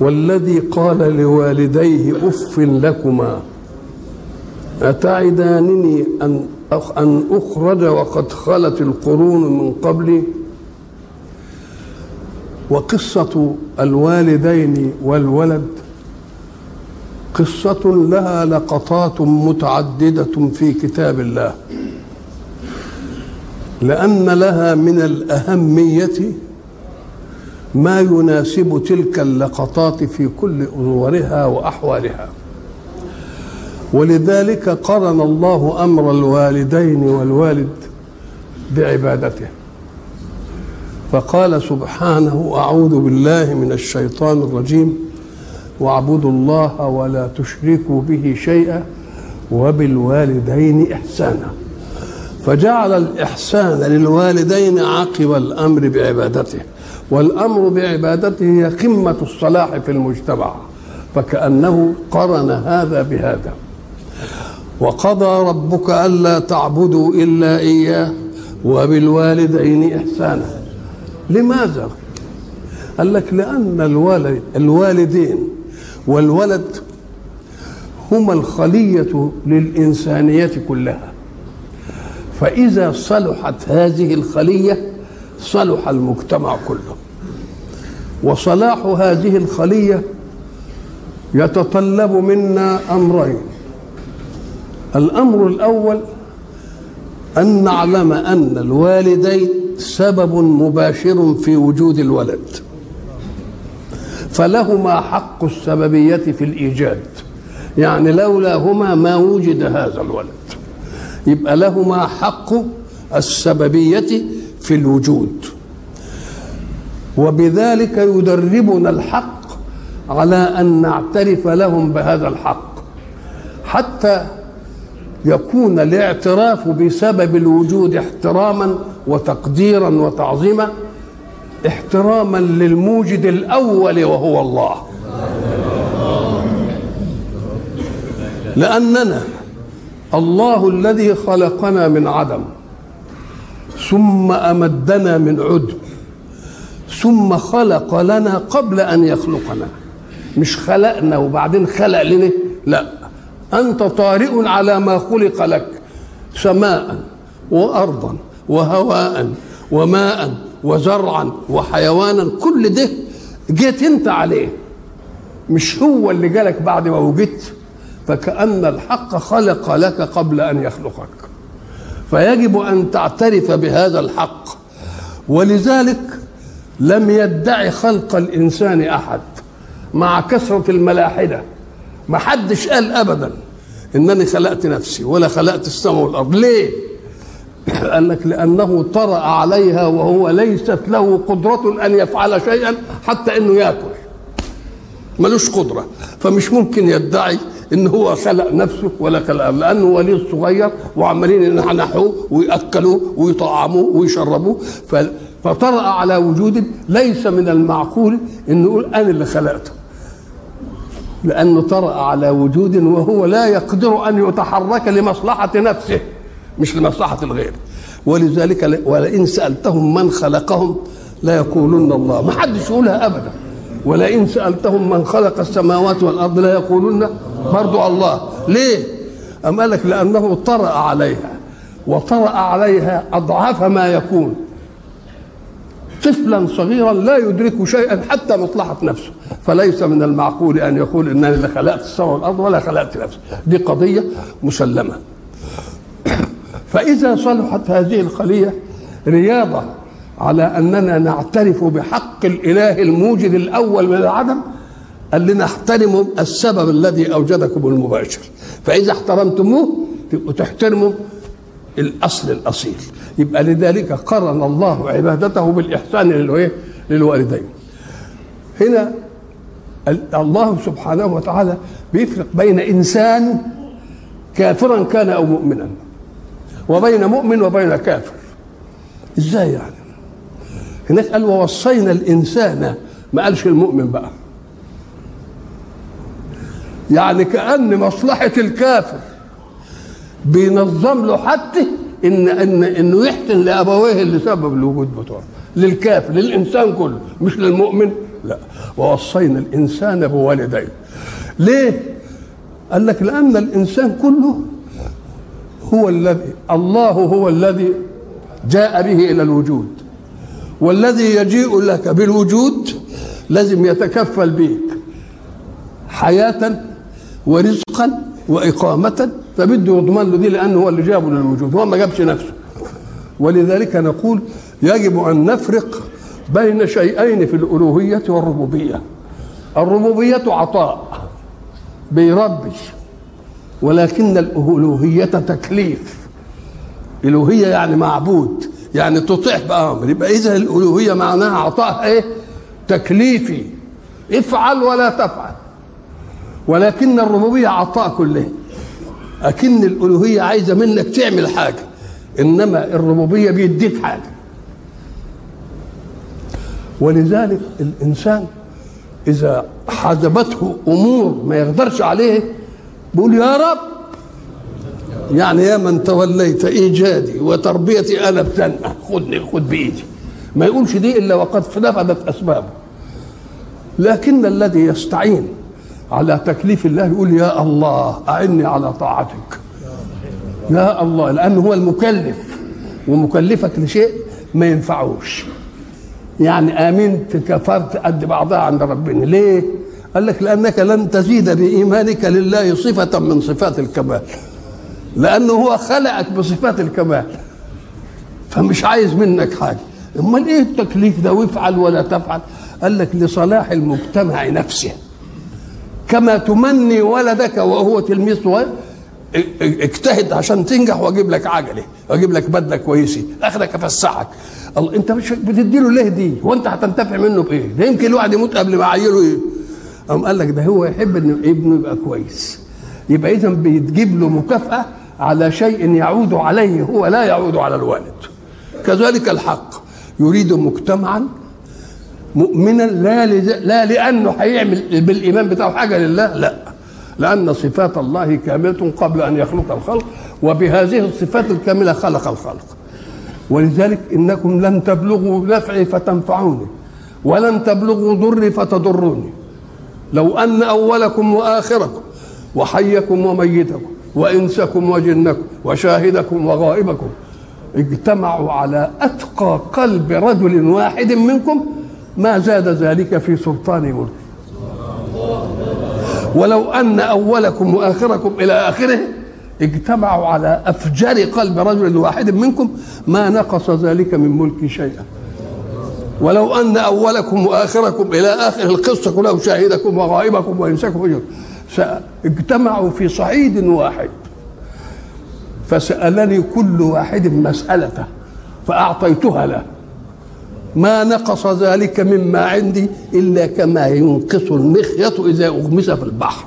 والذي قال لوالديه أف لكما أتعدانني أن أن أخرج وقد خلت القرون من قبلي؟ وقصة الوالدين والولد قصة لها لقطات متعددة في كتاب الله لأن لها من الأهمية ما يناسب تلك اللقطات في كل أزورها وأحوالها. ولذلك قرن الله أمر الوالدين والوالد بعبادته. فقال سبحانه أعوذ بالله من الشيطان الرجيم. واعبدوا الله ولا تشركوا به شيئا وبالوالدين إحسانا. فجعل الإحسان للوالدين عقب الأمر بعبادته. والأمر بعبادته هي قمة الصلاح في المجتمع فكأنه قرن هذا بهذا. وقضى ربك ألا تعبدوا إلا إياه وبالوالدين إحسانا. لماذا؟ قال لك لأن الوالد الوالدين والولد هما الخلية للإنسانية كلها. فإذا صلحت هذه الخلية صلح المجتمع كله. وصلاح هذه الخلية يتطلب منا أمرين. الأمر الأول أن نعلم أن الوالدين سبب مباشر في وجود الولد. فلهما حق السببية في الإيجاد. يعني لولاهما ما وجد هذا الولد. يبقى لهما حق السببية في الوجود. وبذلك يدربنا الحق على أن نعترف لهم بهذا الحق. حتى يكون الاعتراف بسبب الوجود احتراما وتقديرا وتعظيما احتراما للموجد الأول وهو الله. لأننا الله الذي خلقنا من عدم ثم أمدنا من عدم. ثم خلق لنا قبل أن يخلقنا. مش خلقنا وبعدين خلق لنا؟ لا. أنت طارئ على ما خلق لك سماء وارضا وهواء وماء وزرعا وحيوانا. كل ده جيت أنت عليه. مش هو اللي جالك بعد ما وجدت. فكأن الحق خلق لك قبل أن يخلقك. فيجب أن تعترف بهذا الحق. ولذلك لم يدعي خلق الإنسان أحد مع كثرة الملاحدة. ما حدش قال ابدا إنني خلقت نفسي ولا خلقت السماء والأرض. ليه؟ قال لك لأنه طرأ عليها وهو ليست له قدرة أن يفعل شيئا حتى إنه يأكل. ملوش قدرة. فمش ممكن يدعي إن هو خلق نفسه ولا خلق لأنه وليد صغير وعمالين ينحنحوه ويأكلوه ويطعموه ويشربوه. فطرأ على وجود ليس من المعقول انه يقول أنا اللي خلقته. لأنه طرأ على وجود وهو لا يقدر أن يتحرك لمصلحة نفسه مش لمصلحة الغير. ولذلك ولئن سألتهم من خلقهم لا يقولون الله. ما حدش يقولها ابدا. ولئن سألتهم من خلق السماوات والأرض لا يقولون برضو الله. ليه؟ قال لك لأنه طرأ عليها. وطرأ عليها أضعاف ما يكون. طفلا صغيرا لا يدرك شيئا حتى مصلحة نفسه. فليس من المعقول أن يقول إنني لا خلقت السماء والأرض ولا خلقت نفسي. دي قضية مسلمة. فإذا صلحت هذه الخلية رياضة على أننا نعترف بحق الإله الموجد الأول من العدم قال لنا احترموا السبب الذي أوجدكم المباشر. فإذا احترمتموه تبقوا تحترموا الأصل الأصيل. يبقى لذلك قرن الله عبادته بالإحسان للوالدين. هنا الله سبحانه وتعالى بيفرق بين إنسان كافرا كان أو مؤمنا وبين مؤمن وبين كافر. إزاي يعني؟ هناك قال ووصينا الإنسان ما قالش المؤمن بقى. يعني كأن مصلحة الكافر بينظم له حتى ان ان إنه يحسن لأبويه اللي سبب الوجود بتوعه. للكافر للإنسان كله مش للمؤمن. لا. ووصينا الإنسان بوالديه. ليه؟ قال لك لأن الإنسان كله هو الذي الله هو الذي جاء به إلى الوجود. والذي يجيء لك بالوجود لازم يتكفل بك حياة ورزقا وإقامة فبده يضمن له دي لأنه هو اللي جابه للوجود هو ما جابش نفسه. ولذلك نقول يجب أن نفرق بين شيئين في الألوهية والربوبية. الربوبية عطاء بيربي ولكن الألوهية تكليف. الألوهية يعني معبود يعني تطيع بأمر. يبقى إذا الألوهية معناها عطاء إيه؟ تكليفي. افعل ولا تفعل. ولكن الربوبية عطاء كله. اكن الألوهية عايزة منك تعمل حاجة إنما الربوبية بيديك حاجة. ولذلك الإنسان إذا حجبته أمور ما يقدرش عليه بيقول يا رب يعني يا من توليت إيجادي وتربيتي أنا بزنقه خدني خد بإيدي. ما يقولش دي إلا وقد نفذت أسبابه. لكن الذي يستعين على تكليف الله يقول يا الله أعني على طاعتك. يا الله لأنه هو المكلف ومكلفك لشيء ما ينفعوش. يعني آمنت كفرت قد بعضها عند ربنا. ليه؟ قال لك لأنك لن تزيد بإيمانك لله صفة من صفات الكمال. لأنه هو خلقك بصفات الكمال. فمش عايز منك حاجة. أمال إيه التكليف ده؟ وافعل ولا تفعل. قال لك لصلاح المجتمع نفسه. كما تمني ولدك وهو تلميذ صغير اجتهد عشان تنجح واجيب لك عجلة واجيب لك بدلة كويسة. اخدك أفسحك. الله أنت مش بتدي له ليه دي؟ هو انت هتنتفع منه بإيه؟ ده يمكن الواحد يموت قبل ما عيله إيه قام قال لك ده هو يحب ان ابنه يبقى كويس. يبقى اذا بتجيب له مكافأة على شيء يعود عليه هو لا يعود على الوالد. كذلك الحق. يريد مجتمعا مؤمنا لا لا لأنه هيعمل بالإيمان بتاعه حاجة لله لا. لأن صفات الله كاملة قبل أن يخلق الخلق وبهذه الصفات الكاملة خلق الخلق. ولذلك إنكم لن تبلغوا نفعي فتنفعوني ولن تبلغوا ضري فتضروني. لو أن أولكم وآخركم وحيكم وميتكم وإنسكم وجنكم وشاهدكم وغائبكم اجتمعوا على أتقى قلب رجل واحد منكم ما زاد ذلك في سلطان ملك. ولو أن أولكم وآخركم إلى آخره اجتمعوا على أفجر قلب رجل واحد منكم ما نقص ذلك من ملك شيئا. ولو أن أولكم وآخركم إلى آخر القصة كلها شاهدكم وغائبكم وإنسكم اجتمعوا في صعيد واحد. فسألني كل واحد مسألته فأعطيتها له. ما نقص ذلك مما عندي إلا كما ينقص المخيط إذا أغمس في البحر.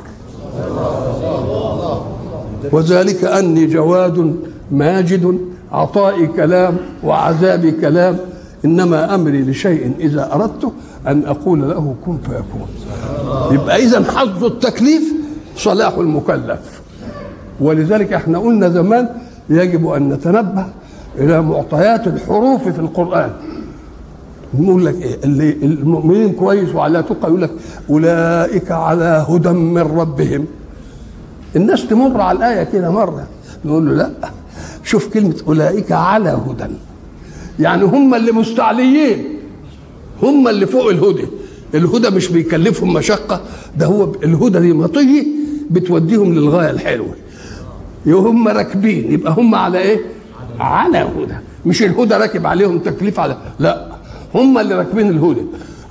وذلك أني جواد ماجد عطائي كلام وعذابي كلام. إنما أمري لشيء إذا أردت أن أقول له كن فيكون. يبقى إذا حظ التكليف صلاح المكلف. ولذلك إحنا قلنا زمان يجب أن نتنبه إلى معطيات الحروف في القرآن. نقول لك إيه؟ اللي المؤمنين كويس وعلى تقى يقول لك أولئك على هدى من ربهم. الناس تمر على الآية كده مرة نقول له لا شوف كلمة أولئك على هدى. يعني هم اللي مستعليين هم اللي فوق الهدى. الهدى مش بيكلفهم مشقة ده هو الهدى دي مطيه بتوديهم للغاية الحلوة. هم راكبين يبقى هم على إيه؟ على هدى. مش الهدى راكب عليهم تكليف على لا. هم اللي راكبين الهدى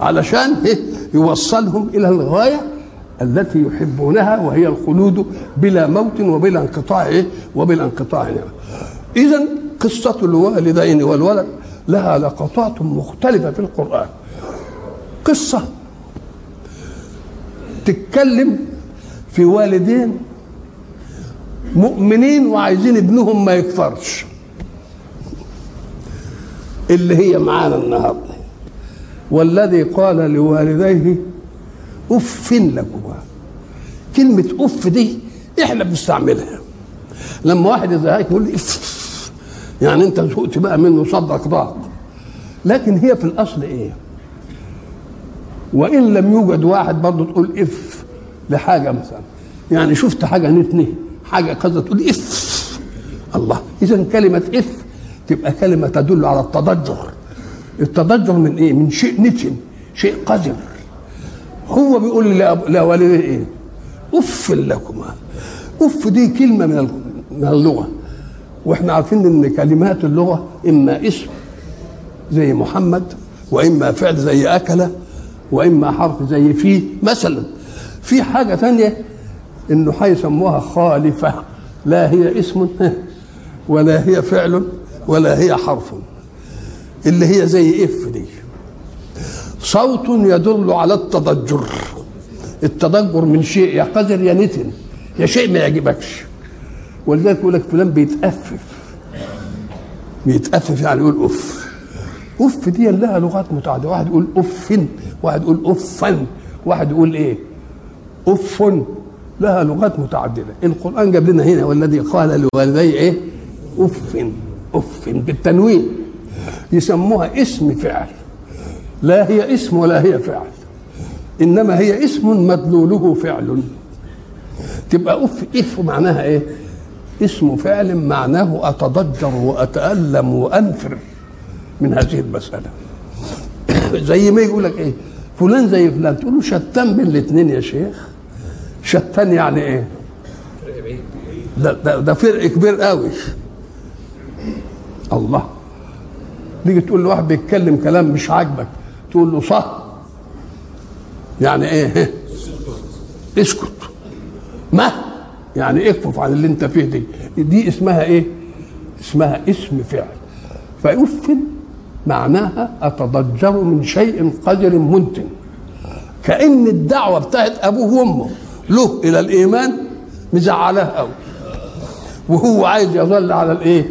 علشان إيه؟ يوصلهم إلى الغاية التي يحبونها وهي الخلود بلا موت وبلا انقطاع إيه؟ وبلا انقطاع. اذا قصة الوالدين والولد لها لقطات مختلفة في القرآن. قصة تتكلم في والدين مؤمنين وعايزين ابنهم ما يكفرش اللي هي معانا النهارده. والذي قال لوالديه اف لكما. كلمة أف دي إحنا بنستعملها. لما واحد يزهقك يقول لي أف يعني أنت زهقت بقى منه صدق ضاق لكن هي في الأصل إيه؟ وإن لم يوجد واحد برضه تقول أف لحاجة مثلا. يعني شفت حاجة نتنه حاجة كذا تقول أف. الله اذا كلمة أف تبقى كلمة تدل على التضجر. التضجر من إيه؟ من شيء نتن شيء قذر. هو بيقول لوالديه إيه؟ أف لكما. أف دي كلمة من من اللغة. وإحنا عارفين إن كلمات اللغة إما اسم زي محمد وإما فعل زي اكل وإما حرف زي في. مثلا في حاجة ثانية إنه هيسموها خالفة. لا هي اسم ولا هي فعل ولا هي حرف. اللي هي زي أف دي. صوت يدل على التضجر. التضجر من شيء يا قذر يا نتن. يا شيء ما يعجبكش. ولذلك يقول لك فلان بيتأفف. بيتأفف يعني يقول اف اف دي لها لغات متعددة. واحد يقول اف واحد يقول افا واحد يقول إيه؟ اف لها لغات متعددة. القرآن جاب لنا هنا والذي قال لوالديه إيه؟ اف اف بالتنوين. يسموها اسم فعل. لا هي اسم ولا هي فعل. إنما هي اسم مدلوله فعل. تبقى أف أف معناها إيه؟ اسم فعل معناه أتضجر وأتألم وأنفر من هذه المسألة. زي ما يقول لك إيه؟ فلان زي فلان. تقول له شتان بين الاثنين يا شيخ. شتان يعني إيه؟ ده, ده, ده فرق كبير قوي. الله. تيجي تقول لواحد بيتكلم كلام مش عاجبك تقول له صح. يعني إيه اسكت. ما؟ يعني اكفف عن اللي انت فيه دي. دي اسمها إيه؟ اسمها اسم فعل. فاف معناها أتضجر من شيء قدر منتن. كأن الدعوة بتاعت أبوه وأمه. له إلى الإيمان مزعلاه قوي وهو عايز يظل على الإيه؟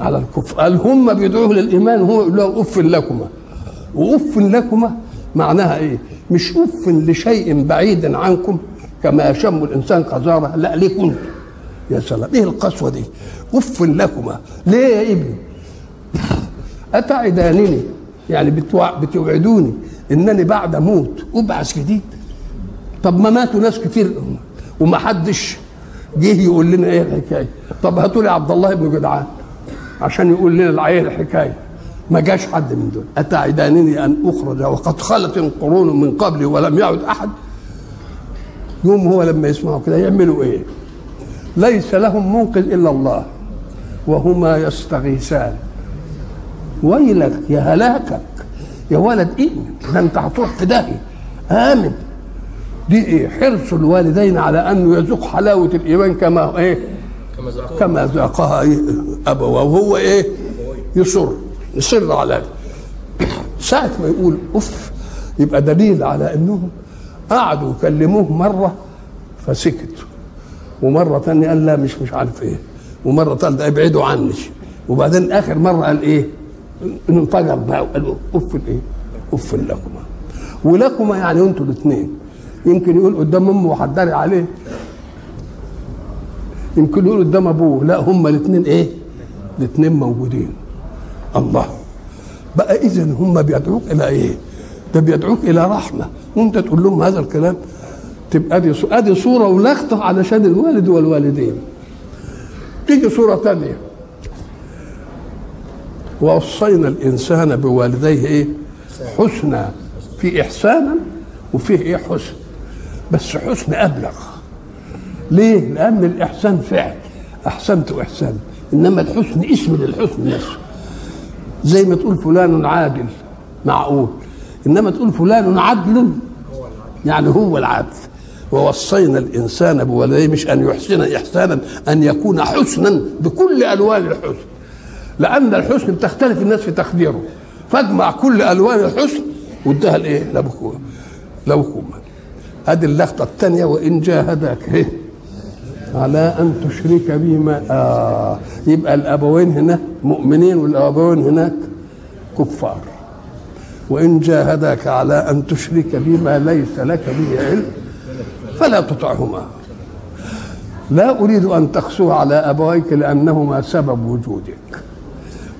على الكفر. قال هم بيدعوه للإيمان وهو يقول له اف لكما. واف لكما معناها إيه؟ مش اف لشيء بعيد عنكم كما يشم الإنسان قذارة. لا كنت؟ يا سلام إيه القسوة دي؟ اف لكما. ليه يا ابني؟ أتعدانني؟ يعني بتوعدوني إنني بعد أموت؟ أبعث جديد. طب ما ماتوا ناس كتير وما حدش جه يقول لنا إيه الحكاية؟ طب هاتوا لي عبد الله بن جدعان. عشان يقول لنا العيه الحكاية ما جاش حد من دول. أتعدانني أن أخرج؟ وقد خلت القرون من قبلي ولم يعد أحد. يوم هو لما يسمعوا كده يعملوا إيه؟ ليس لهم منقذ إلا الله. وهما يستغيثان. ويلك يا هلاكك. يا ولد إيمن. ده أنت هتروح في داهيه آمن. دي إيه؟ حرص الوالدين على انه يذوق حلاوة الإيمان كما إيه؟ كما ذاقها إيه ابواه وهو إيه؟ يصر يصر على ذلك. ساعة ما يقول اف يبقى دليل على إنهم قعدوا يكلموه مرة فسكت. ومرة ثانية قال لا مش مش عارف إيه. ومرة ثالثة ابعدوا عني. وبعدين آخر مرة قال إيه؟ انفجر بقى وقال اف الايه اف لكما. ولكما يعني أنتوا الاثنين يمكن يقول قدام أمه وحضري عليه. يمكن يقول قدام أبوه. لا هما الاثنين إيه؟ الاثنين موجودين. الله. بقى اذا هم بيدعوك إلى إيه؟ ده بيدعوك إلى رحمة. وأنت تقول لهم هذا الكلام تبقى دي أدي صورة ولقطه علشان الوالد والوالدين. تيجي صورة ثانية ووصينا الإنسان بوالديه إيه؟ حسنا. في إحسانا وفيه إيه؟ حسن. بس حسن أبلغ. ليه؟ لأن الإحسان فعل أحسنت احسان إنما الحسن اسم للحسن نفسه. زي ما تقول فلان عادل معقول. إنما تقول فلان عدل يعني هو العدل. ووصينا الإنسان بوالديه مش أن يحسن إحسانا أن يكون حسنا بكل ألوان الحسن. لأن الحسن بتختلف الناس في تقديره. فاجمع كل ألوان الحسن وادها لإيه؟ لابوك لأبوك وأمك. ادي اللقطة الثانية وإن جاهداك. إيه؟ على أن تشرك بي ما آه يبقى الأبوين هنا مؤمنين والأبوين هناك كفار. وإن جاهداك على أن تشرك بي ما ليس لك به علم فلا تطعهما. لا أريد أن تقسو على أبويك لأنهما سبب وجودك.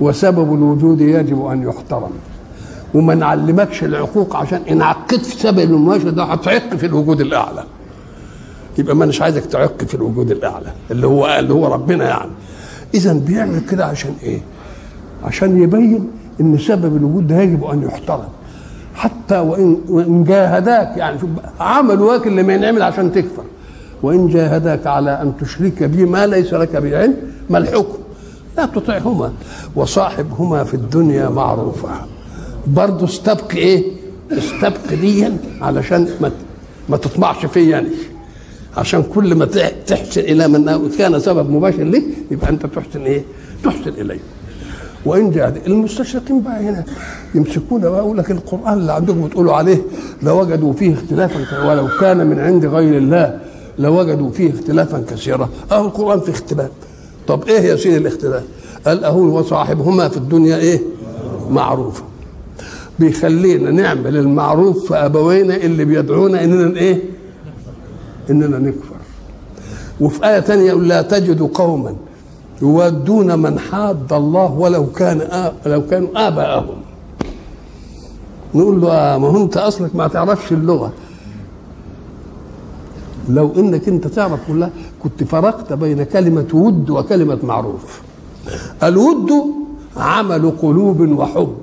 وسبب الوجود يجب أن يحترم. وما نعلمكش العقوق عشان إن عقدت في سبب المباشر ده هتعق في الوجود الأعلى. يبقى ما مش عايزك تعق في الوجود الأعلى اللي هو اللي هو ربنا يعني. اذا بيعمل كده عشان إيه؟ عشان يبين إن سبب الوجود ده يجب أن يحترم. حتى وإن وإن جاهداك يعني شوف عمل واكل اللي ما ينعمل عشان تكفر. وإن جاهداك على أن تشرك بي ما ليس لك به علم ما الحكم؟ لا تطعهما وصاحبهما في الدنيا معروفا. برضه استبق إيه؟ استبق ديا علشان ما ما تطمعش فيا يعني. عشان كل ما تحسن إلى من كان سبب مباشر لك يبقى أنت تحسن إيه؟ تحسن اليه وإن جاء المستشرقين بقى هنا يمسكون بقى يقول لك القرآن اللي عندكم بتقولوا عليه لوجدوا فيه اختلافا ولو كان من عند غير الله لوجدوا فيه اختلافا كثيرا. أهو القرآن في اختلاف. طب إيه يا سيدي الاختلاف؟ قال أهو وصاحبهما في الدنيا إيه؟ معروفه بيخلينا نعمل المعروف في ابوينا اللي بيدعونا إننا إيه؟ إننا نكفر. وفي آية ثانية يقول لا تجد قوما يودون من حاد الله ولو كان آب لو كانوا آباءهم. نقول له آه ما هو أنت أصلك ما تعرفش اللغة. لو إنك أنت تعرف كلها كنت فرقت بين كلمة ود وكلمة معروف. الود عمل قلوب وحب.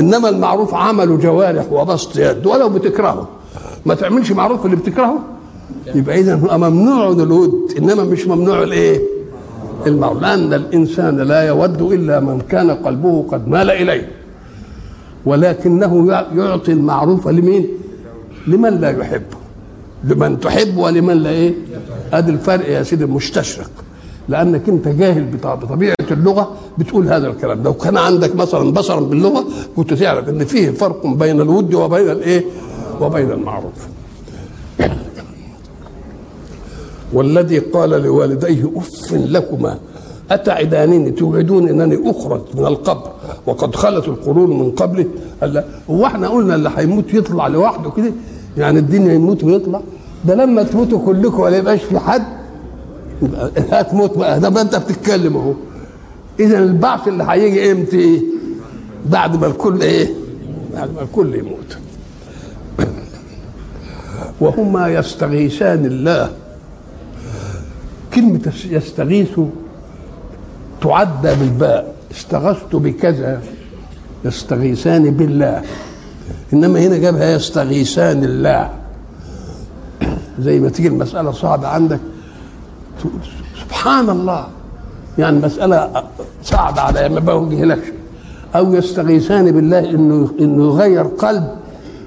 إنما المعروف عمل جوارح وبسط يد ولو بتكرهه. ما تعملش معروف اللي بتكرهه؟ يبقى اذا ممنوع الود إنما مش ممنوع الايه المعروف لأن الإنسان لا يود إلا من كان قلبه قد مال إليه. ولكنه يعطي المعروف لمين؟ لمن لا يحبه لمن تحب ولمن لا إيه؟ أدي الفرق يا سيدي المستشرق لأنك أنت جاهل بطبيعة اللغة بتقول هذا الكلام. لو كان عندك مثلا بصرا باللغة كنت تعرف إن فيه فرق بين الود وبين الإيه؟ وبين المعروف. والذي قال لوالديه أف لكما اتعدانني توعدون أنني أخرج من القبر؟ وقد خلت القرون من قبلي. قال هو إحنا قلنا اللي هيموت يطلع لوحده كده يعني الدنيا يموت ويطلع. ده لما تموتوا كلكم ولا يبقاش في حد هتموت بقى. ده ما انت بتتكلم اهو. اذا البعث اللي هيجي إمتى؟ إيه بعد ما الكل إيه؟ بعد ما الكل يموت. وهما يستغيثان الله. كلمة يستغيث تعدى بالباء. استغثت بكذا يستغيثان بالله. إنما هنا جابها يستغيثان الله. زي ما تيجي المسألة صعبة عندك. سبحان الله. يعني مسألة صعبة على ما بوجه لكش أو يستغيثان بالله إنه إنه يغير قلب.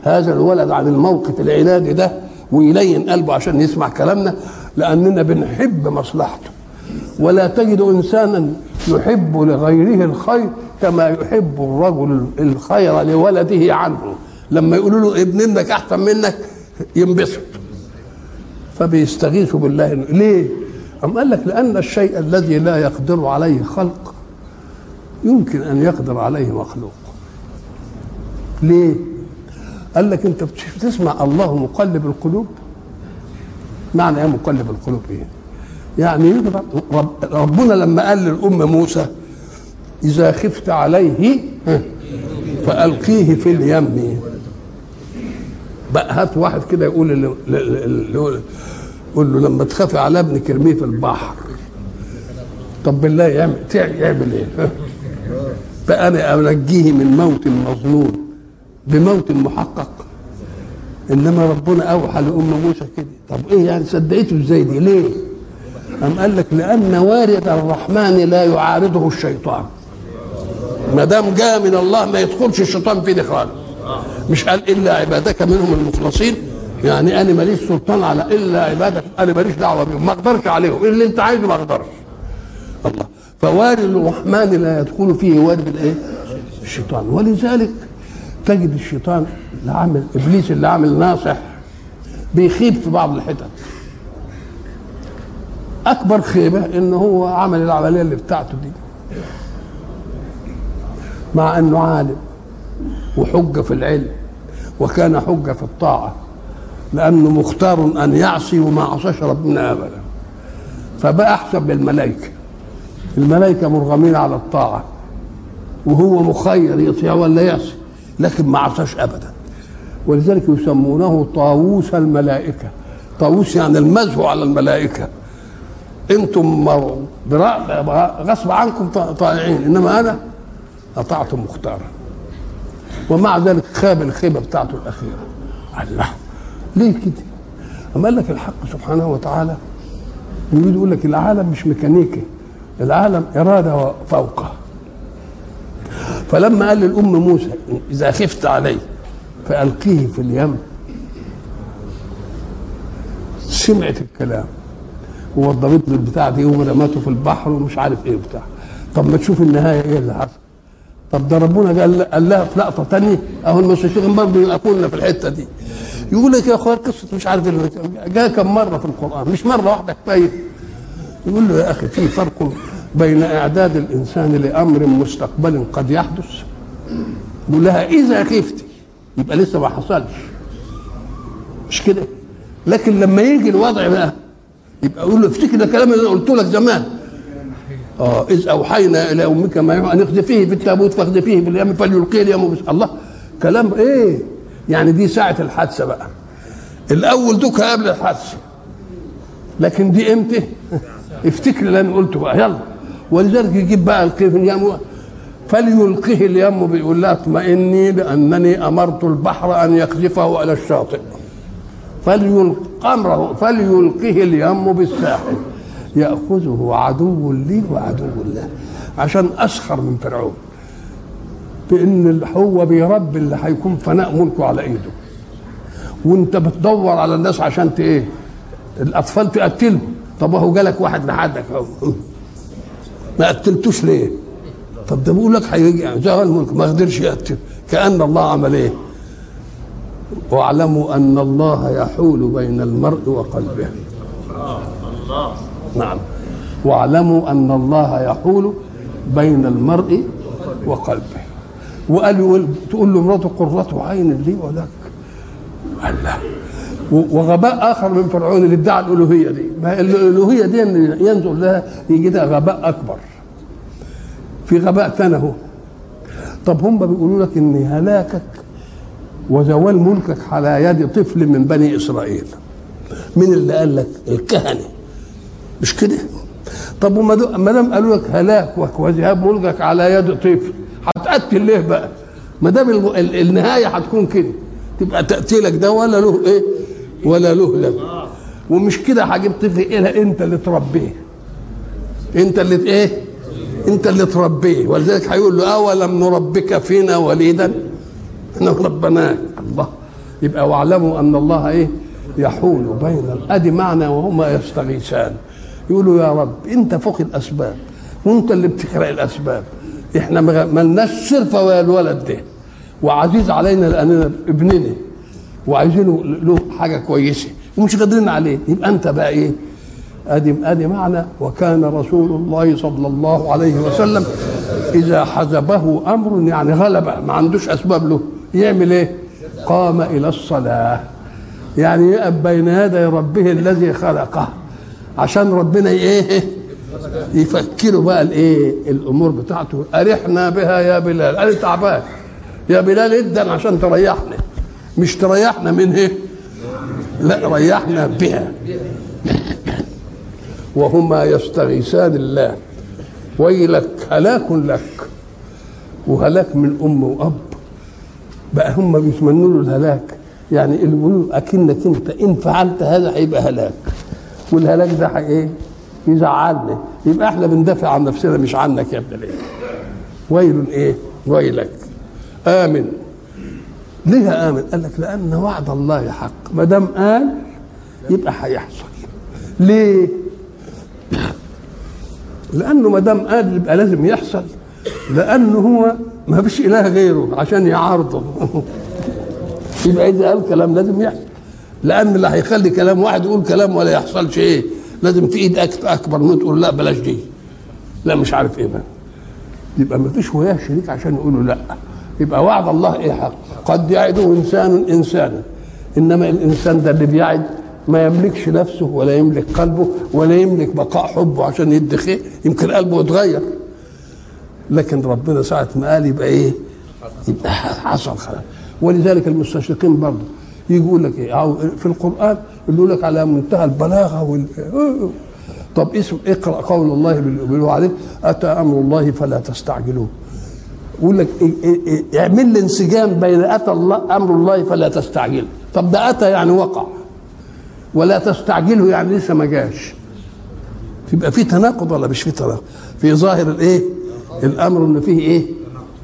هذا الولد عن الموقف العنادي ده ويلين قلبه عشان يسمع كلامنا لأننا بنحب مصلحته. ولا تجد إنسانا يحب لغيره الخير كما يحب الرجل الخير لولده عنه. لما يقولوا له ابن ابنك أحسن منك ينبسط. فبيستغيثوا بالله. ليه؟ أم قال لك لأن الشيء الذي لا يقدر عليه خلق يمكن أن يقدر عليه مخلوق. ليه؟ قال لك أنت بتسمع الله مقلب القلوب؟ معنى إيه مقلب القلوب إيه؟ يعني ربنا لما قال للأم موسى إذا خفت عليه فألقيه في اليم. بقى هات واحد كده يقول اللي قول له لما تخافي على ابنك ارميه في البحر. طب بالله يعمل يعمل إيه؟ بقى أنا انجيه من موت مظنون. بموت محقق. إنما ربنا أوحى لأم موسى كده. طب إيه يعني صدقته إزاي دي؟ ليه؟ أم قال لك لأن وارد الرحمن لا يعارضه الشيطان. ما دام جاء من الله ما يدخلش الشيطان فيه خالص مش قال إلا عبادك منهم المخلصين. يعني أنا ماليش سلطان على إلا عبادك. أنا ماليش دعوة بهم ما أقدرش عليهم. اللي أنت عايزه ما أقدرش. الله. فوارد الرحمن لا يدخل فيه وارد الإيه؟ الشيطان. ولذلك تجد الشيطان اللي عامل إبليس اللي عامل ناصح بيخيب في بعض الحتت. أكبر خيبة ان هو عمل العملية اللي بتاعته دي. مع إنه عالم وحجة في العلم وكان حجة في الطاعة لأنه مختار أن يعصي وما عصاش ربنا ابدا. فبقى احسن بالملائكه الملائكة مرغمين على الطاعة وهو مخير يطيع ولا يعصي. لكن ما عصاش ابدا. ولذلك يسمونه طاووس الملائكة. طاووس يعني المزه على الملائكة. أنتم غصب عنكم طائعين. إنما أنا اطعتم مختارا. ومع ذلك خاب الخيبة بتاعته الأخيرة. الله. ليه كده؟ أما قال لك الحق سبحانه وتعالى. يريد يقول لك العالم مش ميكانيكي. العالم إرادة فوقه فلما قال للأم موسى إذا خفت عليه فألقيه في اليم. سمعت الكلام. ووضبت له البتاع دي ورمته في البحر ومش عارف إيه بتاع طب ما تشوف النهاية إيه اللي حصل؟ طب ده ربنا قال لها في لقطة ثانية أهو المستشرقين برضه يقولنا في الحتة دي. يقول لك يا أخويا قصه مش عارف جاء كم مرة في القرآن مش مرة واحدة كفاية. يقول له يا أخي في فرق بين إعداد الإنسان لأمر مستقبل قد يحدث. يقول لها إذا خفتي يبقى لسه ما حصلش. مش كده؟ لكن لما يجي الوضع بقى يبقى أقول له افتكر الكلام اللي قلت لك زمان. آه إذ أوحينا إلى أمك ما يوحى أن اقذفيه في التابوت فاقذفيه في اليم فليلقيه اليم الله كلام إيه؟ يعني دي ساعة الحادثة بقى. الأول دوك قبل الحادثة. لكن دي إمتى؟ افتكر اللي أنا قلته بقى. يلا. ولذلك يجيب بقى القيه في اليم فليلقيه اليم بيقول لها اطمئني لانني أمرت البحر أن يقذفه على الشاطئ. فليلقى أمره فليلقيه اليم بالساحل. يأخذه عدو لي وعدو له. عشان أسخر من فرعون. بإن هو بيربي اللي هيكون فناء ملكه على إيده. وانت بتدور على الناس عشان إيه؟ الأطفال تقتلهم. طب أهو جالك واحد لحدك أهو. ما قتلتوش ليه؟ طب ده بيقول لك هيجي زهر الملك ما قدرش يقتل. كأن الله عمل إيه؟ واعلموا أن الله يحول بين المرء وقلبه. الله نعم. واعلموا أن الله يحول بين المرء وقلبه. وقال تقول له مراته قرة عين لي ولك. الله وغباء آخر من فرعون اللي ادعى الألوهية دي. ما الألوهية دي ينظر لها يجي ده غباء أكبر. في غباء ثاني اهو طب هم بيقولوا لك إن هلاكك وزوال ملكك على يد طفل من بني إسرائيل. مين اللي قال لك؟ الكهنة. مش كده؟ طب وما دام قالوا لك هلاكك وذهاب ملكك على يد طفل هتقتل ليه بقى؟ ما دام النهاية هتكون كده. تبقى تقتيلك ده ولا له إيه؟ ولا له لك ومش كده هجيب طفل إيه أنت اللي تربيه. أنت اللي إيه؟ انت اللي تربيه. ولذلك هيقول له أولم نربك فينا وليدا؟ إحنا ربناك الله. يبقى واعلموا أن الله إيه؟ يحول بين ادي معنى وهما يستغيثان. يقولوا يا رب أنت فوق الأسباب وأنت اللي بتخلق الأسباب. إحنا ما لناش صرفه ويا الولد ده. وعزيز علينا لاننا ابننا. وعايزينه له حاجة كويسة. ومش قادرين عليه. يبقى أنت بقى إيه؟ ادي ادي معنى وكان رسول الله صلى الله عليه وسلم إذا حزبه أمر يعني غلبه ما عندوش أسباب له. يعمل إيه؟ قام إلى الصلاة. يعني يقف بين يدي ربه الذي خلقه. عشان ربنا إيه؟ يفكروا بقى الإيه؟ الأمور بتاعته. أرحنا بها يا بلال. أنا تعبان. يا بلال ادن عشان تريحنا مش تريحنا من إيه؟ لا ريحنا بها. وهما يستغيثان الله. ويلك هلاك لك. وهلاك من أم وأب. بقى هم بيتمنوا له الهلاك. يعني اللي بيقولوا أكنك أنت إن فعلت هذا هيبقى هلاك. والهلاك ده إيه؟ يزعلنا يبقى إحنا بندافع عن نفسنا مش عنك يا ابن ليه ويل إيه؟ ويلك. آمن. ليه آمن؟ قال لك لأن وعد الله حق. ما دام قال يبقى هيحصل. ليه؟ لأنه ما دام قال يبقى لازم يحصل لأنه هو ما فيش إله غيره عشان يعارضه. يبقى إذا قال كلام لازم يحصل. لأن اللي هيخلي كلام واحد يقول كلام ولا يحصلش إيه؟ لازم في إيد أكبر من تقول لا بلاش دي. لا مش عارف إيه بقى. يبقى ما فيش وياه شريك عشان يقولوا لا. يبقى وعد الله إيه حق؟ قد يعد إنسان إنسانا. إنما الإنسان ده اللي بيعد ما يملكش نفسه ولا يملك قلبه ولا يملك بقاء حبه عشان يدي خير. يمكن قلبه يتغير. لكن ربنا ساعة ما قال يبقى إيه؟ يبقى حصل خلاص. ولذلك المستشرقين برضه يقول لك إيه؟ أو في القرآن يقول لك على منتهى البلاغة وال طب اسم اقرأ قول الله بال- بالوعد. أتى أمر الله فلا تستعجلوه. يقول لك إيه؟ إيه؟ إيه؟ اعمل لي انسجام بين أتى الله أمر الله فلا تستعجله طب ده أتى يعني وقع. ولا تستعجله يعني لسه ما جاش. يبقى في تناقض ولا مش في تناقض؟ في ظاهر الايه؟ الامر ان فيه إيه؟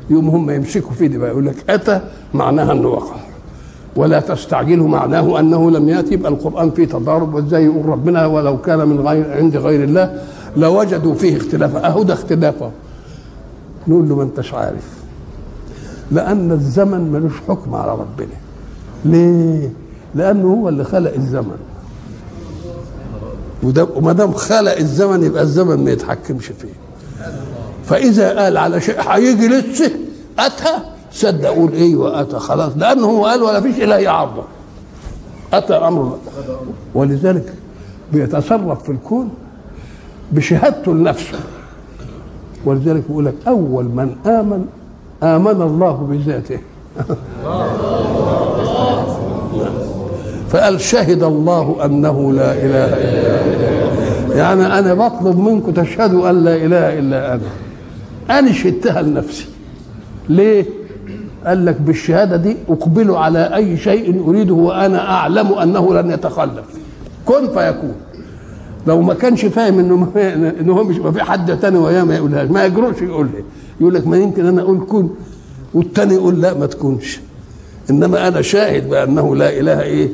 يوم هم يمسكوا فيه دي بقى يقول لك أتى؟ معناها إنه وقع. ولا تستعجله معناه أنه لم يأتي يبقى القرآن فيه تضارب وإزاي يقول ربنا ولو كان من غير عند غير الله لوجدوا فيه اختلافا. اهو ده اختلافا. نقول له ما أنتش عارف. لأن الزمن ملوش حكم على ربنا. ليه؟ لأنه هو اللي خلق الزمن. وده وما دام خلق الزمن يبقى الزمن ما يتحكمش فيه. فإذا قال على شيء هيجي لسه أتى صدق أقول أيوه اتى خلاص. لأنه هو قال ولا فيش إله يعرضه. أتى أمر. ولذلك بيتصرف في الكون بشهادته لنفسه. ولذلك بيقول لك أول من آمن آمن الله بذاته. فقال شهد الله أنه لا إله إلا هو يعني أنا بطلب منكم تشهدوا أن لا إله إلا أنا. أنا شهدتها لنفسي. ليه؟ قال لك بالشهادة دي اقبل على أي شيء أريده وأنا أعلم أنه لن يتخلف. كن فيكون. لو ما كانش فاهم إنه إنه هو مش ما في حد تاني وياه ما يقولهاش. ما يجرؤش يقول لي. يقول لك ما يمكن أنا أقول كن. والتاني يقول لا ما تكونش. إنما أنا شاهد بأنه لا إله إيه.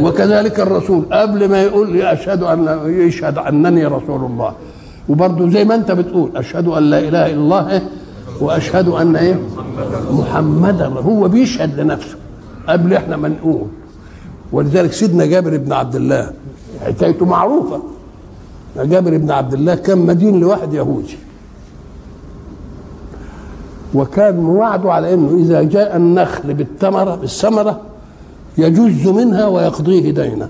وكذلك الرسول قبل ما يقول لي أشهد أن يشهد أنني رسول الله. وبرضه زي ما أنت بتقول أشهد أن لا إله إلا الله؟ وأشهد أن إيه؟ محمدا هو بيشهد لنفسه قبل إحنا ما نقول. ولذلك سيدنا جابر بن عبد الله حكايته معروفة. جابر بن عبد الله كان مدين لواحد يهودي. وكان موعده على إنه إذا جاء النخل بالثمرة بالثمرة يجز منها ويقضيه دينا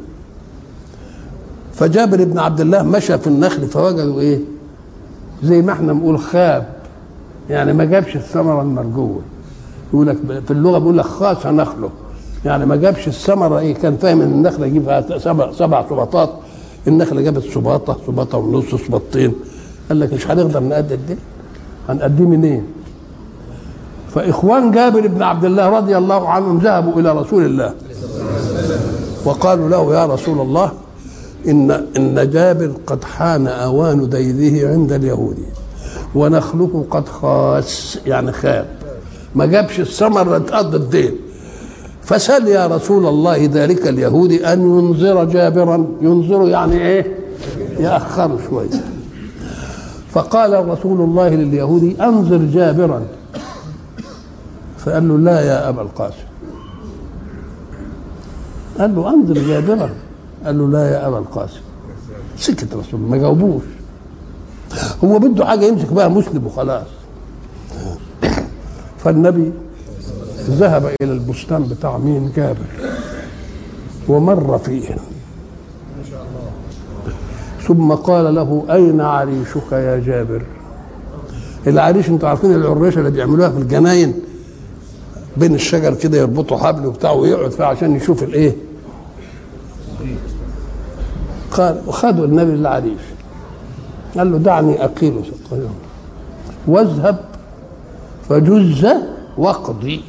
فجابر بن عبد الله مشى في النخل فوجدوا إيه؟ زي ما إحنا بنقول خاب. يعني ما جابش الثمرة المرجوة. يقول لك في اللغة بيقول لك خاص نخله. يعني ما جابش الثمرة إيه؟ كان فاهم إن النخلة يجيب سبع سبع سباطات. النخلة جابت سباطة سباطة ونص سباطتين. قال لك مش هنقدر نقدم دي هنقديه منين؟ فإخوان جابر بن عبد الله رضي الله عنهم ذهبوا إلى رسول الله. وقالوا له يا رسول الله إن إن جابر قد حان آوان ديره عند اليهود ونخله قد خاس يعني خاب. ما جابش الثمر تقضي الدين. فسأل يا رسول الله ذلك اليهودي أن ينظر جابرا. ينظر يعني إيه؟ يأخر شوية فقال رسول الله لليهودي انظر جابرا. فقال له لا يا أبا القاسم. قال له انظر جابرا قال له لا يا ابا القاسم. سكت رسول ما جاوبوش. هو بده حاجة يمسك بها مسلم وخلاص. فالنبي ذهب إلى البستان بتاع مين؟ جابر. ومر فيه. ثم قال له أين عريشك يا جابر؟ العريش أنتوا عارفين العريشه اللي بيعملوها في الجناين. بين الشجر كده يربطوا حبل وبتاع ويقعد فيها عشان يشوف الإيه؟ قال وخدوا النبي العريش قال له دعني سقيهم واذهب فجز واقضي.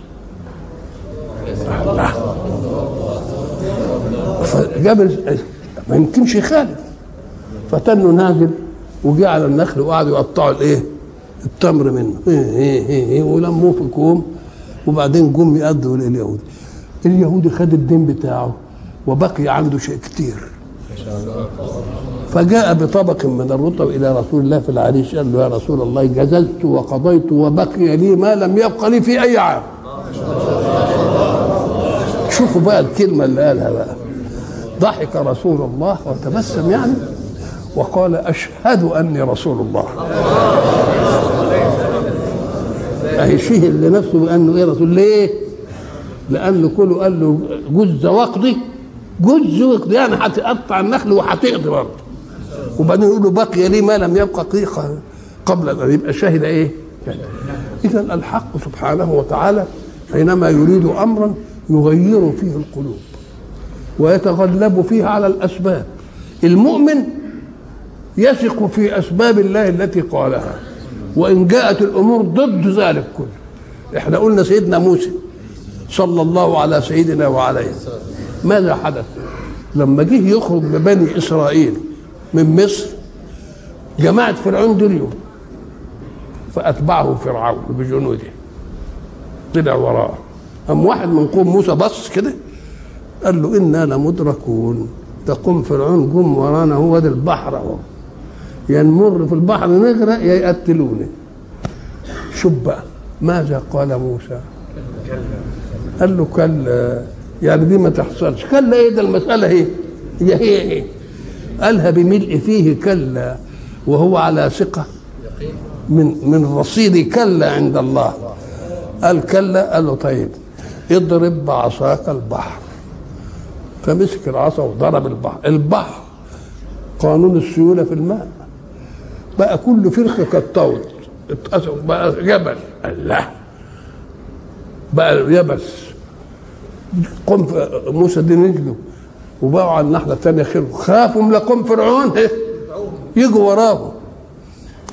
فجابر ما يمكنش يخالف. فتنه نازل وجه على النخل وقعدوا يقطعوا الإيه؟ التمر منه. إيه إيه إيه إيه ولموه في كوم وبعدين جم يأدوا لليهودي اليهودي خد الدين بتاعه وبقي عنده شيء كتير. فجاء بطبق من الرطب إلى رسول الله في العريش قال له يا رسول الله جزلت وقضيت وبقي لي ما لم يبق لي في أي عام. شوفوا بقى الكلمة اللي قالها بقى. ضحك رسول الله وتبسم يعني وقال أشهد أني رسول الله. أهي شهد لنفسه بأنه إيه رسول ليه؟ لأنه كله قال له جز وقضي. جز وقضي يعني هتقطع النخل وهتقضي برضه. وبعدين يقول له بقي لي ما لم يبقى قيقة قبل أن يبقى شهد إيه؟ إذا الحق سبحانه وتعالى حينما يريد أمرا يغير فيه القلوب ويتغلب فيه على الأسباب. المؤمن يثق في أسباب الله التي قالها. وإن جاءت الأمور ضد ذلك كله. إحنا قلنا سيدنا موسى صلى الله على سيدنا وعليه. ماذا حدث؟ لما جه يخرج ببني إسرائيل من مصر جماعة فرعون دريوا فأتبعه فرعون بجنوده. طلع وراه. قام واحد من قوم موسى بص كده قال له إنا لمدركون. ده قوم فرعون جم ورانا هو ده البحر أهو. يا نمر في البحر نغرق يا يقتلوني. شوف بقى ماذا قال موسى؟ قال له كلا. يعني دي ما تحصلش. كلا إيه ده المسألة هي هي هي إيه؟ قالها بملء فيه كلا وهو على ثقة. من من رصيد كلا عند الله. قال كلا قال له طيب اضرب بعصاك البحر. فمسك العصا وضرب البحر. البحر قانون السيولة في الماء. بقى كل فرخة كالطود بقى جبل. الله بقى يبس. قم موسى دي نجلوا وبقوا على الناحية الثانية خير. خافوا من لقوم فرعون. يجوا وراه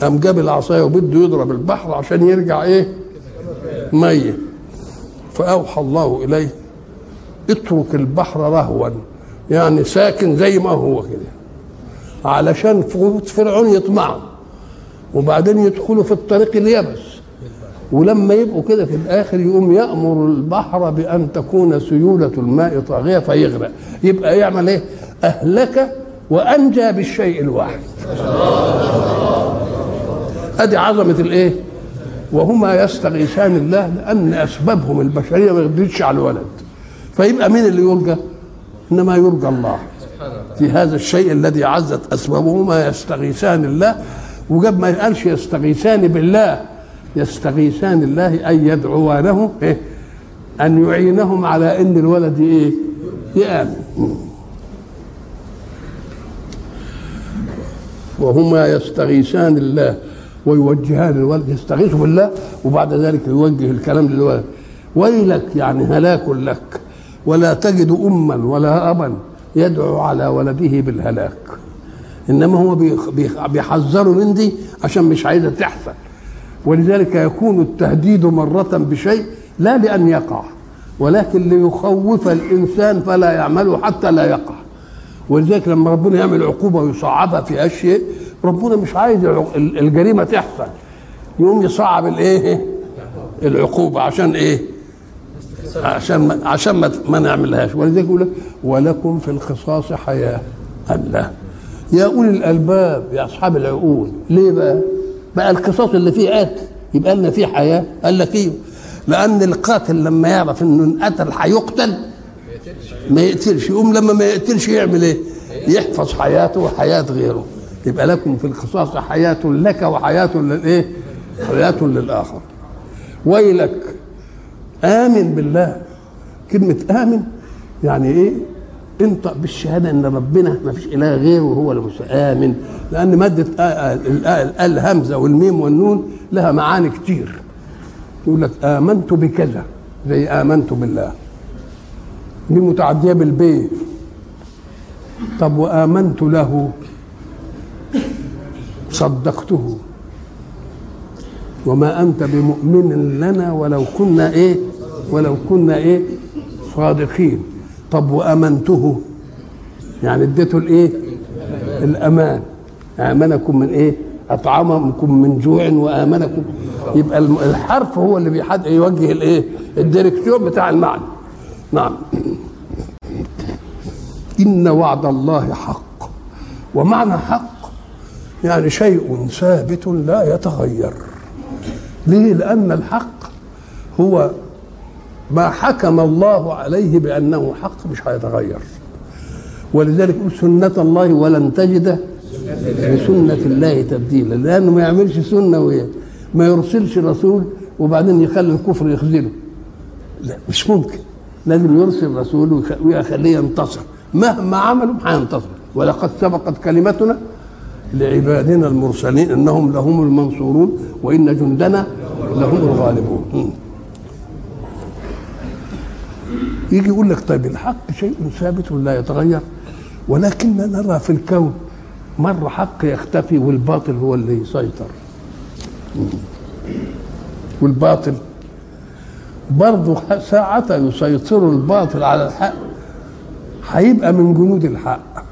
قام جاب العصاية وبده يضرب البحر عشان يرجع إيه؟ ميت. فأوحى الله إليه اترك البحر رهوا. يعني ساكن زي ما هو كده. علشان فرعون يطمعوا. وبعدين يدخلوا في الطريق اليبس ولما يبقوا كده في الآخر يقوم يأمر البحر بأن تكون سيولة الماء طاغية فيغرق يبقى يعمل إيه؟ أهلك وأنجى بالشيء الواحد أدي عظمة الإيه؟ وهما يستغيثان الله لأن أسبابهم البشرية ما يقدرش على الولد فيبقى مين اللي يرجى؟ إنما يرجى الله في هذا الشيء الذي عزت اسبابهما يستغيثان الله وجاب ما يقالش يستغيثان بالله يستغيثان الله اي يدعوانه إيه؟ أن يعينهم على إن الولد إيه؟ يآمن وهما يستغيثان الله ويوجهان الولد يستغيث بالله وبعد ذلك يوجه الكلام للولد ويلك يعني هلاك لك ولا تجد اما ولا ابا يدعو على ولده بالهلاك إنما هو بيحذره من دي عشان مش عايزة تحصل ولذلك يكون التهديد مرة بشيء لا لأن يقع ولكن ليخوف الإنسان فلا يعمله حتى لا يقع. ولذلك لما ربنا يعمل عقوبة ويصعبها في أشياء ربنا مش عايز الجريمة تحصل. يقوم يصعب الإيه؟ العقوبة. عشان إيه؟ عشان ما عشان ما, ما نعملهاش. ولذلك يقول لك ولكم في القصاص حياة الله يا أولي الألباب يا أصحاب العقول. ليه بقى؟ بقى القصاص اللي فيه قتل يبقى لنا فيه حياة. قال لك إيه؟ لأن القاتل لما يعرف إنه انقتل هيقتل ما يقتلش. يقوم لما ما يقتلش يعمل إيه؟ يحفظ حياته وحياة غيره. يبقى لكم في القصاص حياة لك وحياة للايه حياة للآخر. ويلك آمن بالله. كلمة آمن يعني إيه؟ انطق بالشهادة ان ربنا ما فيش إله غيره وهو المستآمن لأن مادة الهمزه والميم والنون لها معاني كتير. يقول لك آمنت بكذا زي آمنت بالله. دي متعدية بالبي طب وآمنت له؟ صدقته. وما أنت بمؤمن لنا ولو كنا إيه؟ ولو كنا إيه؟ صادقين. طب وأمنته؟ يعني اديته الإيه؟ الأمان. آمنكم من إيه؟ أطعمكم من جوع وآمنكم. يبقى الحرف هو اللي بيحد يوجه الإيه؟ الديركتور بتاع المعنى. نعم. إن وعد الله حق. ومعنى حق يعني شيء ثابت لا يتغير. ليه؟ لأن الحق هو ما حكم الله عليه بأنه حق مش هيتغير. ولذلك يقول سنة الله ولن تجد لسنة الله تبديلا. لأنه ما يعملش سنة ويا ما يرسلش رسول وبعدين يخلي الكفر يخذله. لا مش ممكن. لازم يرسل رسول ويخليه ينتصر. مهما عملوا هينتصر ولقد سبقت كلمتنا لعبادنا المرسلين إنهم لهم المنصورون وإن جندنا لهم الغالبون. يجي يقول لك طيب الحق شيء ثابت لا يتغير؟ ولكن نرى في الكون مرة حق يختفي والباطل هو اللي يسيطر. والباطل برضه ساعة يسيطر الباطل على الحق هيبقى من جنود الحق.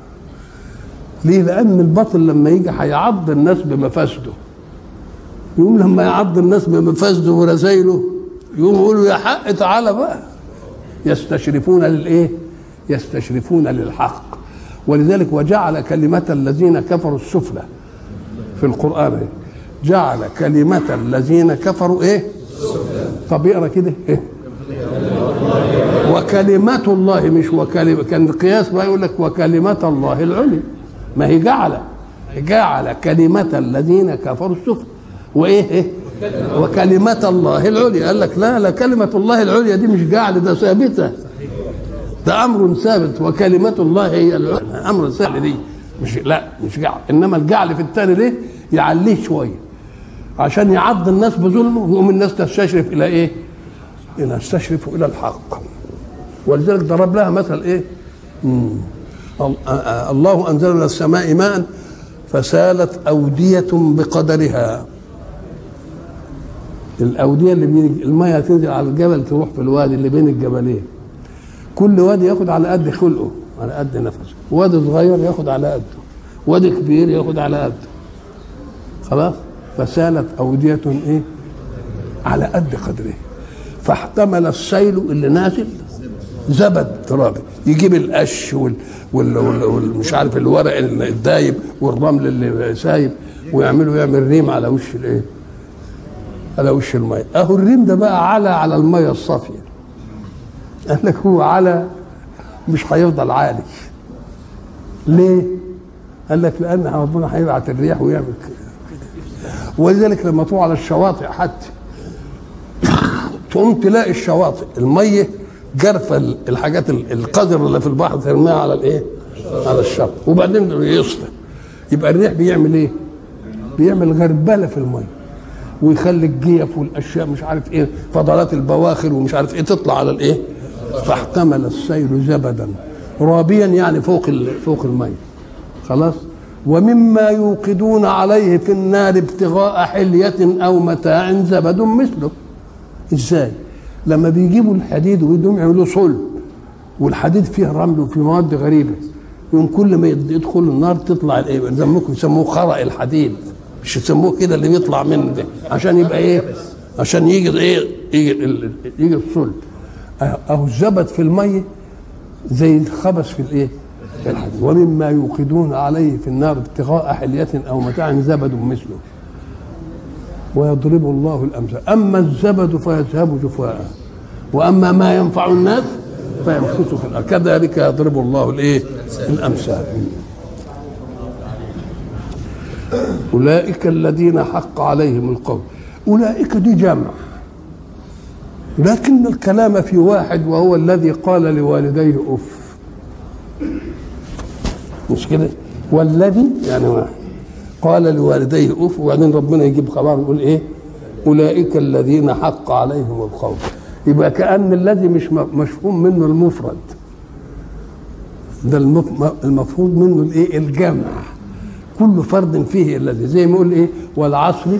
ليه؟ لأن الباطل لما يجي هيعض الناس بمفاسده. يقوم لما يعض الناس بمفاسده ورزايله يقوم يقولوا يا حق تعالى بقى. يستشرفون للإيه؟ يستشرفون للحق ولذلك وجعل كلمة الذين كفروا السفلى في القرآن جعل كلمة الذين كفروا إيه؟ طب اقرا كده إيه؟ وكلمة الله مش وكلمة كان القياس بقى يقول لك وكلمة الله العليا ما هي جعل جعل كلمة الذين كفروا السفلى وإيه إيه؟ وكلمة الله العليا قال لك لا لا كلمة الله العليا دي مش جعل ده ثابتة ده أمر ثابت وكلمة الله هي العليا أمر ثابت دي مش لا مش جعل إنما الجعل في الثاني ليه؟ يعليه شوية عشان يعض الناس بظلمه ويقوم الناس تستشرف إلى إيه؟ إلى تستشرف إلى الحق ولذلك ضرب لها مثل إيه؟ مم. الله أنزل من السماء ماء فسالت أودية بقدرها الأودية اللي بين المية تنزل على الجبل تروح في الوادي اللي بين الجبلين. كل وادي ياخد على قد خلقه على قد نفسه. وادي صغير ياخد على قده. وادي كبير ياخد على قده. خلاص؟ فسالت أودية إيه؟ على قد قدره. فاحتمل السيل اللي نازل زبد ترابي. يجيب القش وال وال وال والمش عارف الورق الدايب والرمل اللي سايب ويعملوا يعمل ريم على وش الإيه؟ على وش الميه أهو الريم ده بقى على على الميه الصافية. قال لك هو على مش هيفضل عالي. ليه؟ قال لك لأن ربنا هيبعت الرياح ويعمل كده. ولذلك لما تروح على الشواطئ حتى تقوم تلاقي الشواطئ المية جرفة الحاجات القذر اللي في البحر ترميها على الإيه؟ على الشط. وبعدين يصفى يبقى الريح بيعمل إيه؟ بيعمل غربلة في المية. ويخلي الجيف والأشياء مش عارف إيه فضلات البواخر ومش عارف إيه تطلع على الإيه؟ فاحتمل السيل زبدا. رابيا يعني فوق فوق الميه خلاص؟ ومما يوقدون عليه في النار ابتغاء حلية أو متاع زبد مثله. إزاي؟ لما بيجيبوا الحديد ويدوم يعملوا صلب والحديد فيه رمل وفيه مواد غريبة يوم كل ما يدخل النار تطلع الإيه؟ يسموه خرق الحديد. مش يسموه كده اللي بيطلع منه ده عشان يبقى إيه؟ عشان يجي إيه؟ يجي, يجي الصلب. أهو الزبد في الميه زي الخبث في الإيه؟ في الحديد. ومما يوقدون عليه في النار ابتغاء حلية أو متاع زبد مثله. ويضرب الله الأمثال. أما الزبد فيذهب جفاء وأما ما ينفع الناس فيمكث في الأرض. كذلك يضرب الله الإيه؟ الأمثال. أولئك الذين حق عليهم القول. أولئك دي جمع لكن الكلام في واحد وهو الذي قال لوالديه اف مش كده؟ والذي يعني واحد. قال لوالديه اف وبعدين ربنا يجيب خبر يقول إيه؟ أولئك الذين حق عليهم القول. يبقى كأن الذي مش مفهوم منه المفرد. ده المفروض منه الإيه؟ الجمع كل فرد فيه الذي زي ما يقول إيه؟ والعصر.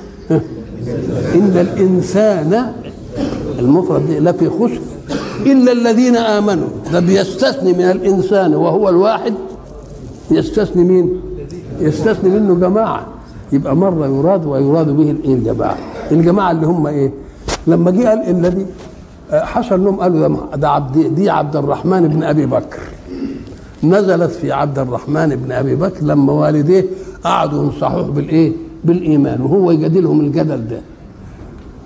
إن الإنسان المفرد لا في خسر إلا الذين آمنوا. ده بيستثني من الإنسان وهو الواحد؟ يستثني مين؟ يستثني منه جماعة. يبقى مرة يراد ويراد به الايه الجماعة. الجماعة اللي هم إيه؟ لما جه قال الذي حصل لهم قالوا ده عبد دي عبد الرحمن بن أبي بكر. نزلت في عبد الرحمن بن أبي بكر لما والديه قعدوا ينصحوه بالإيه؟ بالإيمان وهو يجادلهم الجدل ده.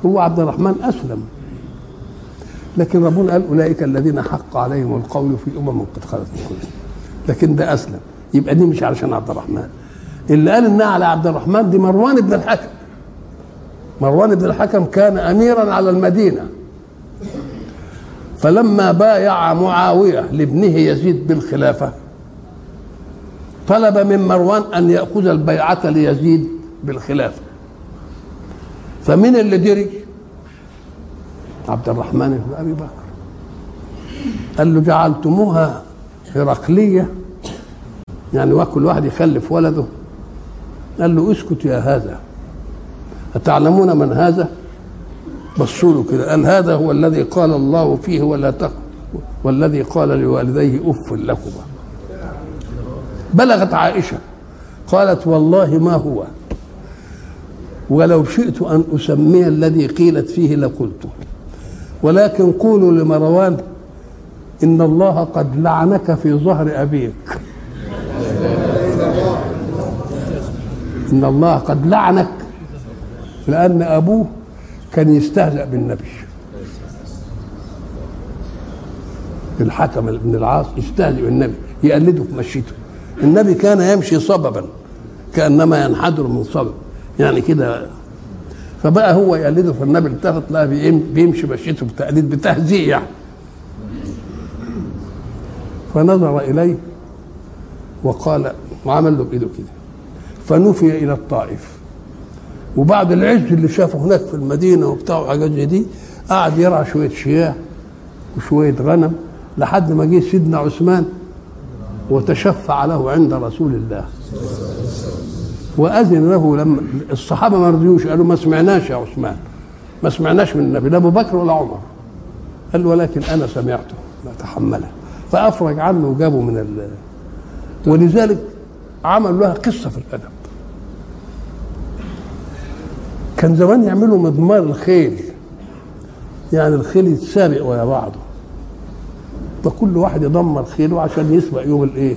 هو عبد الرحمن أسلم. لكن ربنا قال أولئك الذين حق عليهم القول في أمم قد خلت من قبل لكن ده أسلم. يبقى دي مش علشان عبد الرحمن. اللي قال إنها على عبد الرحمن دي مروان بن الحكم. مروان بن الحكم كان اميرا على المدينة. فلما بايع معاوية لابنه يزيد بالخلافه طلب من مروان أن يأخذ البيعة ليزيد بالخلافه فمن اللي دري؟ عبد الرحمن بن أبي بكر. قال له جعلتموها هرقلية يعني وكل واحد يخلف ولده. قال له اسكت يا هذا. أتعلمون من هذا؟ بصوا له كده قال هذا هو الذي قال الله فيه ولا تق والذي قال لوالديه أف لكما. بلغت عائشة قالت والله ما هو؟ ولو شئت أن أسمي الذي قيلت فيه لقلته ولكن قولوا لمروان إن الله قد لعنك في ظهر أبيك. إن الله قد لعنك لأن أبوه كان يستهزأ بالنبي. الحكم بن العاص يستهزئ بالنبي يقلده في مشيته. النبي كان يمشي صببا كأنما ينحدر من صبب يعني كده. فبقى هو يقلده فالنبي التفت لقى بيمشي مشيته بتقليد بتهزيء يعني. فنظر إليه وقال وعمل له بإيده كده. فنفي إلى الطائف. وبعد العز اللي شافه هناك في المدينة وبتاع وحاجات زي دي قعد يرعى شوية شياه وشوية غنم لحد ما جه سيدنا عثمان وتشفع له عند رسول الله. وأذن له لما الصحابة ما رضيوش قالوا ما سمعناش يا عثمان ما سمعناش من النبي لا أبو بكر ولا عمر. قال ولكن أنا سمعته لا تحمله. فأفرج عنه وجابه من ال ولذلك عملوا لها قصة في الأدب. كان زمان يعملوا مضمار الخيل. يعني الخيل يتسابق ويا بعضه. فكل واحد يدمر خيله عشان يسبق يوم الايه؟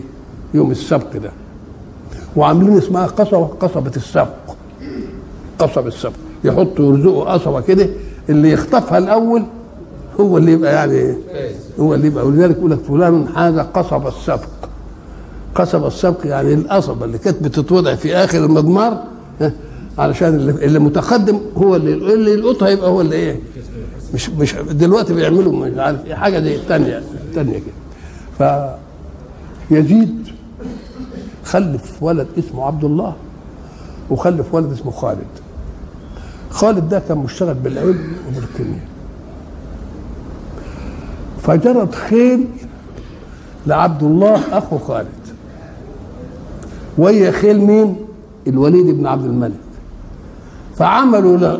يوم السبق ده. وعاملين اسمها قصبة قصبة السبق. قصبة السبق. يحطوا يرزقوا قصبة كده اللي يخطفها الأول هو اللي يبقى يعني هو اللي يبقى. ولذلك يقول لك فلان هذا قصب السبق. قصب السبق يعني القصبة اللي كانت بتتوضع في آخر المضمار علشان اللي, متقدم هو اللي اللي يلقطها يبقى هو اللي إيه؟ مش مش دلوقتي بيعملوا مش عارف إيه حاجة دي ثانية ثانية كده. فيزيد خلف ولد اسمه عبد الله وخلف ولد اسمه خالد. خالد ده كان مشتغل بالعلم وبالكيمياء. فجرت خيل لعبد الله أخو خالد. وهي خيل مين؟ الوليد بن عبد الملك. فعملوا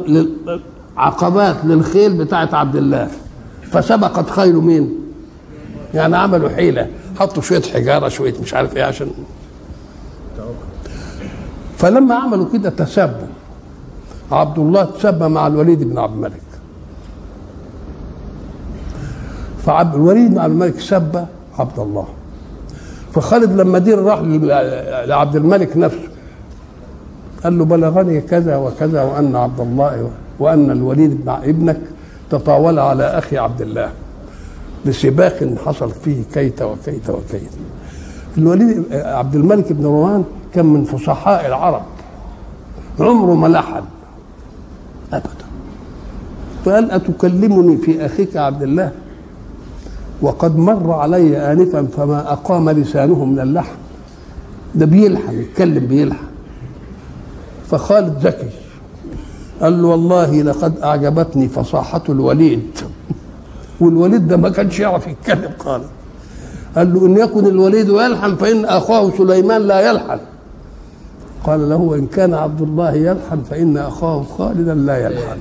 عقبات للخيل بتاعت عبد الله. فسبقت خيل مين؟ يعني عملوا حيلة. حطوا شوية حجارة شوية مش عارف إيه عشان فلما عملوا كده تسبوا. عبد الله تسبى مع الوليد بن عبد الملك. فعبد الوليد بن عبد الملك سب عبد الله. فخالد لما دير راح لعبد الملك نفسه قال له بلغني كذا وكذا وأن عبد الله وأن الوليد بن ابنك تطاول على أخي عبد الله بسباق حصل فيه كيت وكيت وكيت. الوليد عبد الملك بن مروان كان من فصحاء العرب. عمره ما لحن ابدا. فقال أتكلمني في أخيك عبد الله؟ وقد مر علي انفا فما أقام لسانه من اللحن. ده بيلحن يتكلم بيلحن. فخالد ذكي قال له والله لقد أعجبتني فصاحة الوليد. والوليد ده ما كانش يعرف يتكلم خالص. قال له إن يكن الوليد يلحن فإن أخاه سليمان لا يلحن. قال له وان كان عبد الله يلحن فإن أخاه خالدا لا يلحن.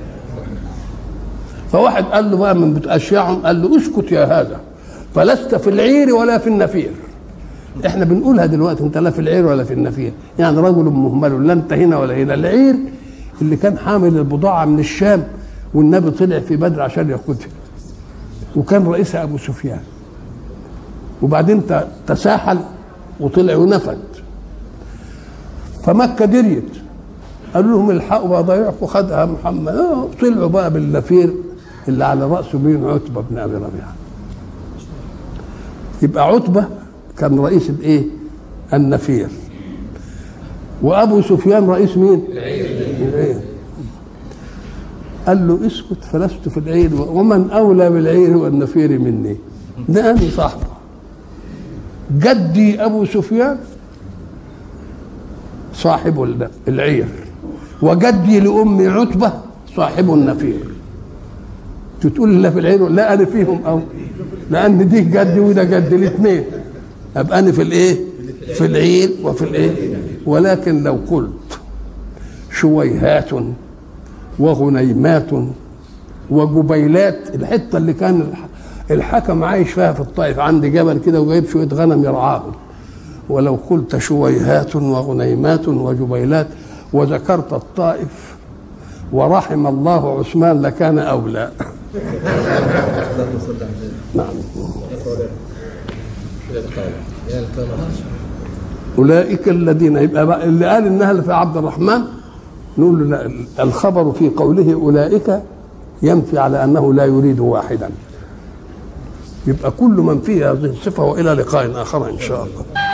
فواحد قال له بقى من اشياعهم قال له اسكت يا هذا. فلست في العير ولا في النفير. إحنا بنقولها دلوقتي انت لا في العير ولا في النفير. يعني رجل مهمل لا انت هنا ولا هنا العير اللي كان حامل البضاعة من الشام والنبي طلع في بدر عشان ياخدها وكان رئيسها أبو سفيان. وبعدين تساحل وطلع ونفد. فمكة دريت. قالوا لهم الحقوا بقى ضيعكم خدها محمد. آه طلعوا بقى باللفير اللي على رأسه مين؟ عتبة بن أبي ربيعة. يبقى عتبة كان رئيس الايه النفير. وأبو سفيان رئيس مين؟ العير. قال له اسكت فلست في العير ومن أولى بالعير والنفير مني. ده أنا صاحبه. جدي أبو سفيان صاحب العير. وجدي لامي عتبة صاحب النفير. تقول لا في العير لا أنا فيهم أو لأن دي جدي وده جدي الاثنين. أبقى أنا في الإيه؟ في العير وفي الإيه؟ ولكن لو قلت شويهات وغنيمات وجبيلات الحتة اللي كان الحكم عايش فيها في الطائف عند جبل كده وجايب شوية غنم يرعاهم. ولو قلت شويهات وغنيمات وجبيلات وذكرت الطائف ورحم الله عثمان لكان أولى. نعم. أولئك الذين يبقى اللي قال إنها في عبد الرحمن نقول الخبر في قوله أولئك ينفي على أنه لا يريد واحدا. يبقى كل من فيه هذه الصفة وإلى لقاء آخر إن شاء الله.